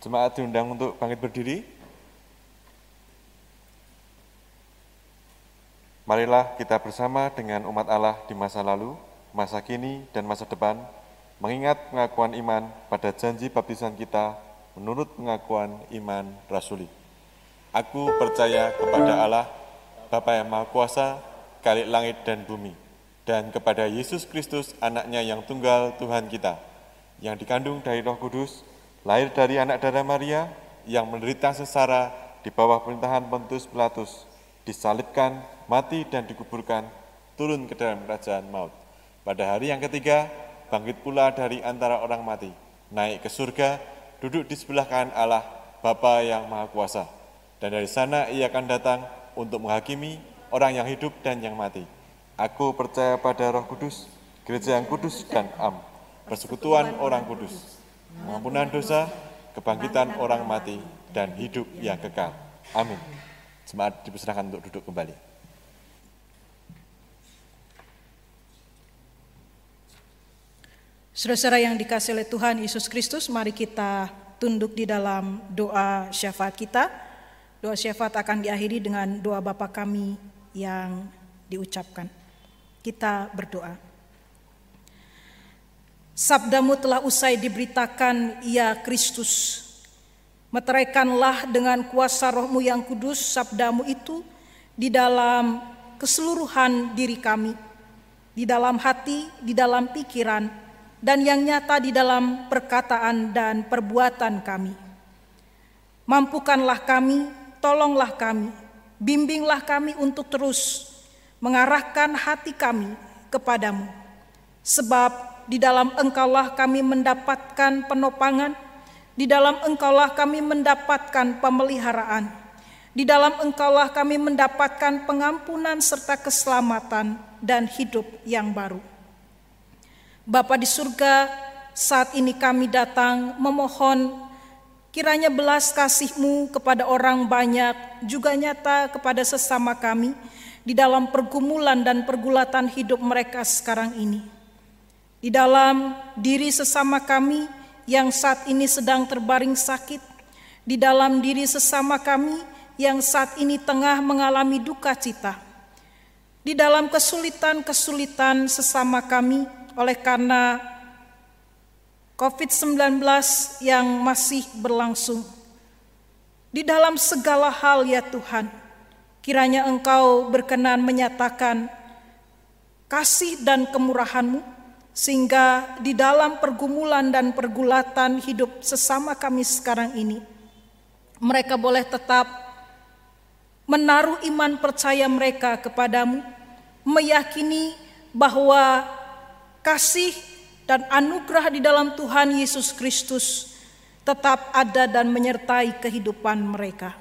Speaker 6: Jemaat diundang untuk bangkit berdiri. Marilah kita bersama dengan umat Allah di masa lalu, masa kini, dan masa depan mengingat pengakuan iman pada janji baptisan kita menurut pengakuan iman rasuli. Aku percaya kepada Allah, Bapa yang Maha Kuasa, Kalik langit dan bumi, dan kepada Yesus Kristus, anaknya yang tunggal Tuhan kita, yang dikandung dari roh kudus, lahir dari anak darah Maria, yang menderita sesara di bawah pemerintahan Pontius Pilatus, disalibkan, mati dan dikuburkan, turun ke dalam kerajaan maut. Pada hari yang ketiga, bangkit pula dari antara orang mati, naik ke surga, duduk di sebelah kanan Allah, Bapa yang Maha Kuasa. Dan dari sana ia akan datang untuk menghakimi orang yang hidup dan yang mati. Aku percaya pada roh kudus, gereja yang kudus dan am, persekutuan orang kudus, pengampunan dosa, kebangkitan orang mati, dan hidup yang kekal. Amin. Semangat dipersilakan untuk duduk kembali.
Speaker 5: Saudara-saudara yang dikasih oleh Tuhan Yesus Kristus, mari kita tunduk di dalam doa syafaat kita. Doa syafaat akan diakhiri dengan doa Bapa kami yang diucapkan. Kita berdoa. Sabdamu telah usai diberitakan, ya Kristus. Meteraikanlah dengan kuasa rohmu yang kudus sabdamu itu di dalam keseluruhan diri kami, di dalam hati, di dalam pikiran, dan yang nyata di dalam perkataan dan perbuatan kami. Mampukanlah kami, tolonglah kami, bimbinglah kami untuk terus mengarahkan hati kami kepadamu. Sebab di dalam engkaulah kami mendapatkan penopangan, di dalam engkaulah kami mendapatkan pemeliharaan. Di dalam engkaulah kami mendapatkan pengampunan serta keselamatan dan hidup yang baru. Bapa di surga, saat ini kami datang memohon kiranya belas kasih-Mu kepada orang banyak juga nyata kepada sesama kami di dalam pergumulan dan pergulatan hidup mereka sekarang ini. Di dalam diri sesama kami yang saat ini sedang terbaring sakit, di dalam diri sesama kami yang saat ini tengah mengalami duka cita, di dalam kesulitan-kesulitan sesama kami oleh karena COVID-19 yang masih berlangsung. Di dalam segala hal ya Tuhan, kiranya Engkau berkenan menyatakan kasih dan kemurahan-Mu sehingga di dalam pergumulan dan pergulatan hidup sesama kami sekarang ini, mereka boleh tetap menaruh iman percaya mereka kepadamu, meyakini bahwa kasih dan anugerah di dalam Tuhan Yesus Kristus tetap ada dan menyertai kehidupan mereka.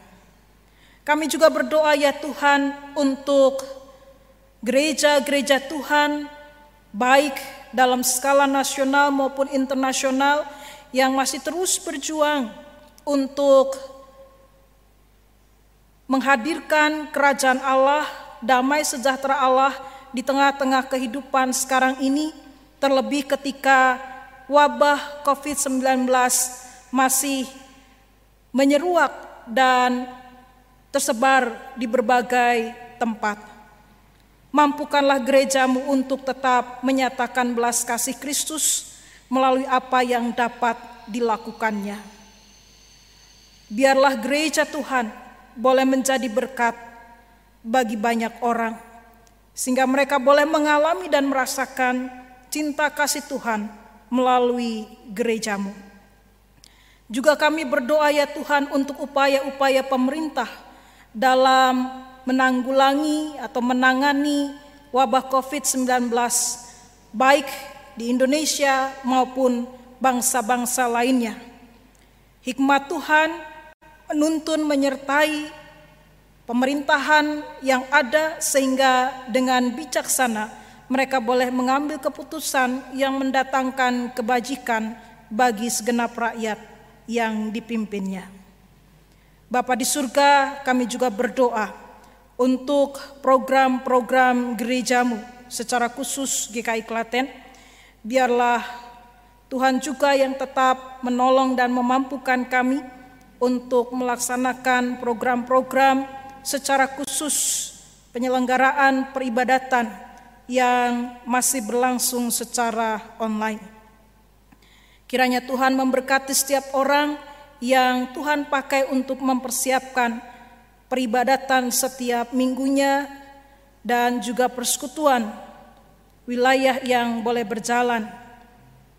Speaker 5: Kami juga berdoa ya Tuhan untuk gereja-gereja Tuhan baik dalam skala nasional maupun internasional yang masih terus berjuang untuk menghadirkan kerajaan Allah, damai sejahtera Allah di tengah-tengah kehidupan sekarang ini, terlebih ketika wabah COVID-19 masih menyeruak dan tersebar di berbagai tempat. Mampukanlah gerejamu untuk tetap menyatakan belas kasih Kristus melalui apa yang dapat dilakukannya. Biarlah gereja Tuhan boleh menjadi berkat bagi banyak orang, sehingga mereka boleh mengalami dan merasakan cinta kasih Tuhan melalui gerejamu. Juga kami berdoa ya Tuhan untuk upaya-upaya pemerintah dalam menanggulangi atau menangani wabah COVID-19 baik di Indonesia maupun bangsa-bangsa lainnya. Hikmat Tuhan menuntun menyertai pemerintahan yang ada sehingga dengan bijaksana mereka boleh mengambil keputusan yang mendatangkan kebajikan bagi segenap rakyat yang dipimpinnya. Bapa di surga, kami juga berdoa untuk program-program gerejamu secara khusus GKI Klaten. Biarlah Tuhan juga yang tetap menolong dan memampukan kami untuk melaksanakan program-program secara khusus penyelenggaraan peribadatan yang masih berlangsung secara online. Kiranya Tuhan memberkati setiap orang yang Tuhan pakai untuk mempersiapkan peribadatan setiap minggunya dan juga persekutuan wilayah yang boleh berjalan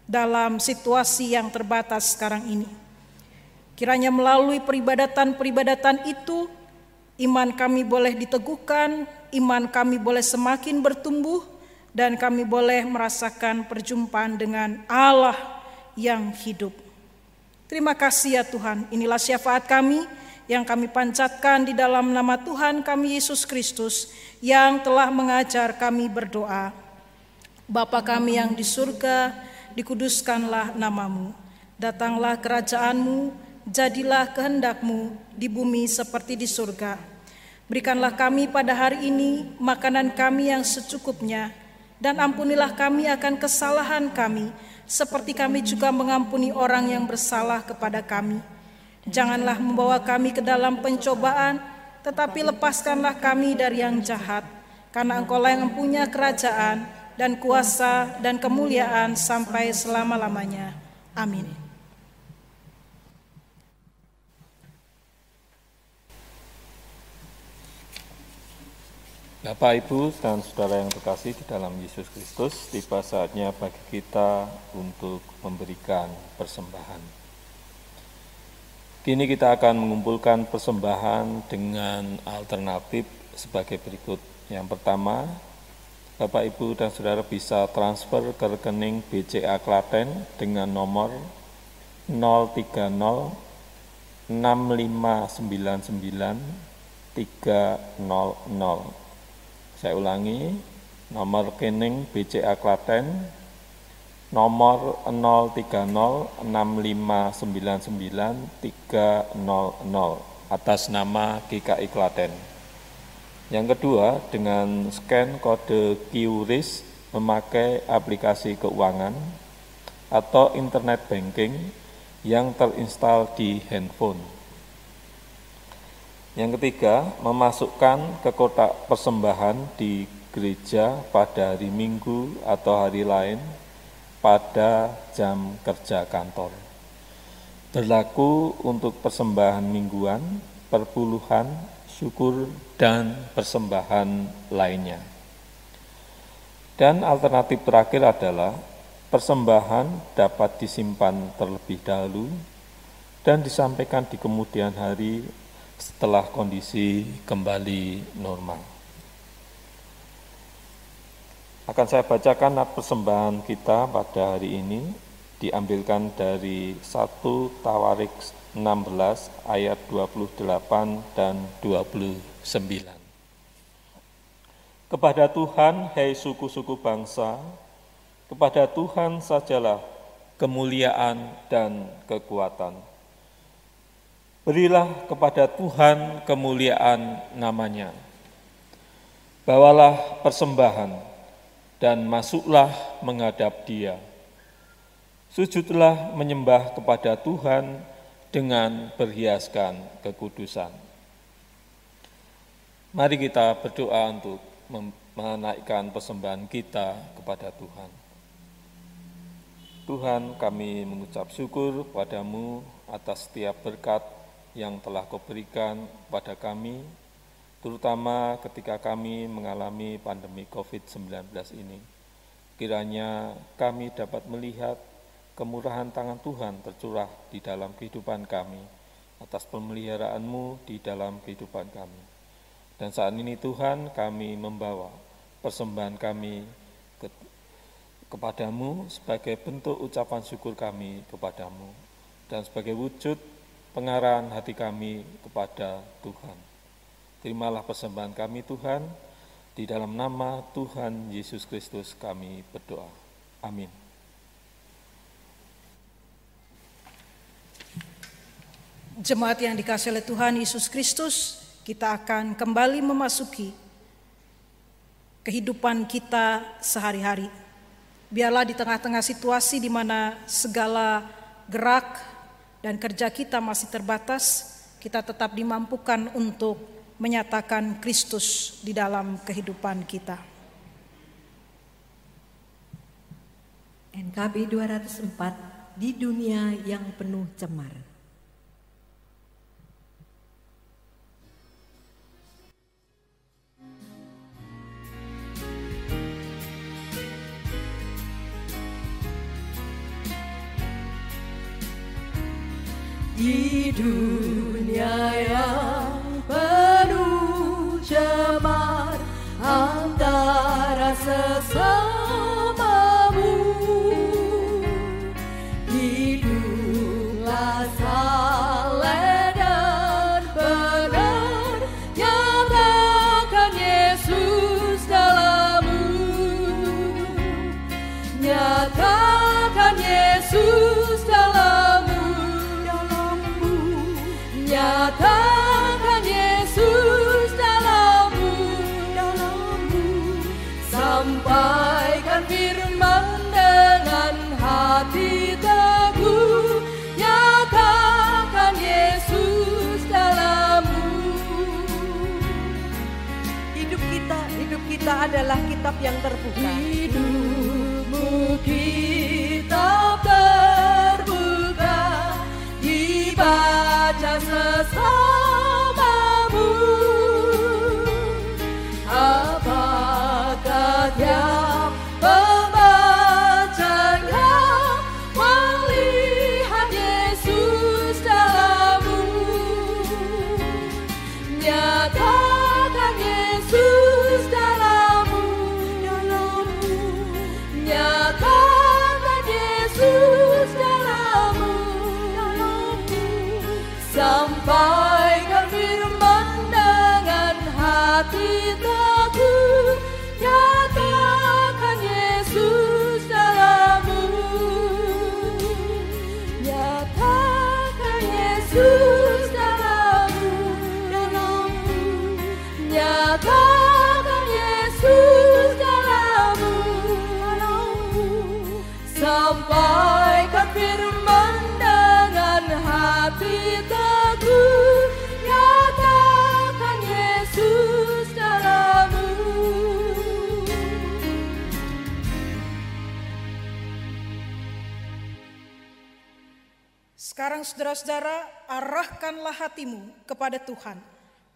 Speaker 5: dalam situasi yang terbatas sekarang ini. Kiranya melalui peribadatan-peribadatan itu iman kami boleh diteguhkan, iman kami boleh semakin bertumbuh dan kami boleh merasakan perjumpaan dengan Allah yang hidup. Terima kasih ya Tuhan, inilah syafaat kami yang kami panjatkan di dalam nama Tuhan kami Yesus Kristus yang telah mengajar kami berdoa. Bapa kami yang di surga, dikuduskanlah namamu. Datanglah kerajaanmu, jadilah kehendakmu di bumi seperti di surga. Berikanlah kami pada hari ini makanan kami yang secukupnya, dan ampunilah kami akan kesalahan kami, seperti kami juga mengampuni orang yang bersalah kepada kami. Janganlah membawa kami ke dalam pencobaan, tetapi lepaskanlah kami dari yang jahat, karena Engkau yang mempunyai kerajaan dan kuasa dan kemuliaan sampai selama-lamanya. Amin.
Speaker 1: Bapak, Ibu, dan saudara yang terkasih di dalam Yesus Kristus, tiba saatnya bagi kita untuk memberikan persembahan. Kini kita akan mengumpulkan persembahan dengan alternatif sebagai berikut. Yang pertama, Bapak, Ibu, dan saudara bisa transfer ke rekening BCA Klaten dengan nomor 030 6599 300 saya ulangi, nomor rekening BCA Klaten nomor 03065993000 atas nama GKI Klaten. Yang kedua, dengan scan kode QRIS memakai aplikasi keuangan atau internet banking yang terinstal di handphone. Yang ketiga, memasukkan ke kotak persembahan di gereja pada hari Minggu atau hari lain pada jam kerja kantor. Berlaku untuk persembahan mingguan, perpuluhan, syukur, dan persembahan lainnya. Dan alternatif terakhir adalah persembahan dapat disimpan terlebih dahulu dan disampaikan di kemudian hari setelah kondisi kembali normal. Akan saya bacakan persembahan kita pada hari ini diambilkan dari 1 Tawarik 16 ayat 28 dan 29. Kepada Tuhan, hai suku-suku bangsa, kepada Tuhan sajalah kemuliaan dan kekuatan Berilah kepada Tuhan kemuliaan namanya. Bawalah persembahan dan masuklah menghadap dia. Sujudlah menyembah kepada Tuhan dengan berhiaskan kekudusan. Mari kita berdoa untuk menaikkan persembahan kita kepada Tuhan. Tuhan kami mengucap syukur padamu atas setiap berkat yang telah kau berikan pada kami, terutama ketika kami mengalami pandemi COVID-19 ini. Kiranya kami dapat melihat kemurahan tangan Tuhan tercurah di dalam kehidupan kami, atas pemeliharaanmu di dalam kehidupan kami. Dan saat ini Tuhan kami membawa persembahan kami ke, kepadamu sebagai bentuk ucapan syukur kami kepadamu dan sebagai wujud pengarahan hati kami kepada Tuhan. Terimalah persembahan kami Tuhan, di dalam nama Tuhan Yesus Kristus kami berdoa. Amin.
Speaker 5: Jemaat yang dikasih oleh Tuhan Yesus Kristus, kita akan kembali memasuki kehidupan kita sehari-hari. Biarlah di tengah-tengah situasi di mana segala gerak dan kerja kita masih terbatas, kita tetap dimampukan untuk menyatakan Kristus di dalam kehidupan kita.
Speaker 4: NKB 204 di dunia yang penuh cemar.
Speaker 3: Di dunia yang penuh cemar antara sesamamu
Speaker 4: adalah kitab yang terbuka.
Speaker 3: hidupmu sampaikan
Speaker 5: Sekarang saudara-saudara, arahkanlah hatimu kepada Tuhan.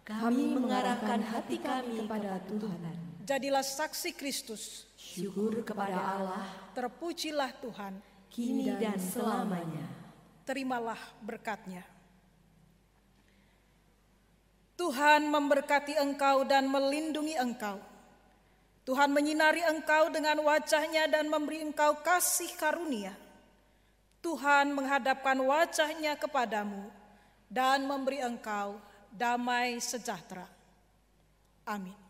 Speaker 4: Kami mengarahkan hati kami kepada Tuhan.
Speaker 5: Jadilah saksi Kristus.
Speaker 4: Syukur kepada Allah,
Speaker 5: Terpujilah Tuhan.
Speaker 4: kini dan selamanya.
Speaker 5: Terimalah berkatnya. Tuhan memberkati engkau dan melindungi engkau. Tuhan menyinari engkau dengan wajahnya dan memberi engkau kasih karunia. Tuhan menghadapkan wajahnya kepadamu dan memberi engkau damai sejahtera. Amin.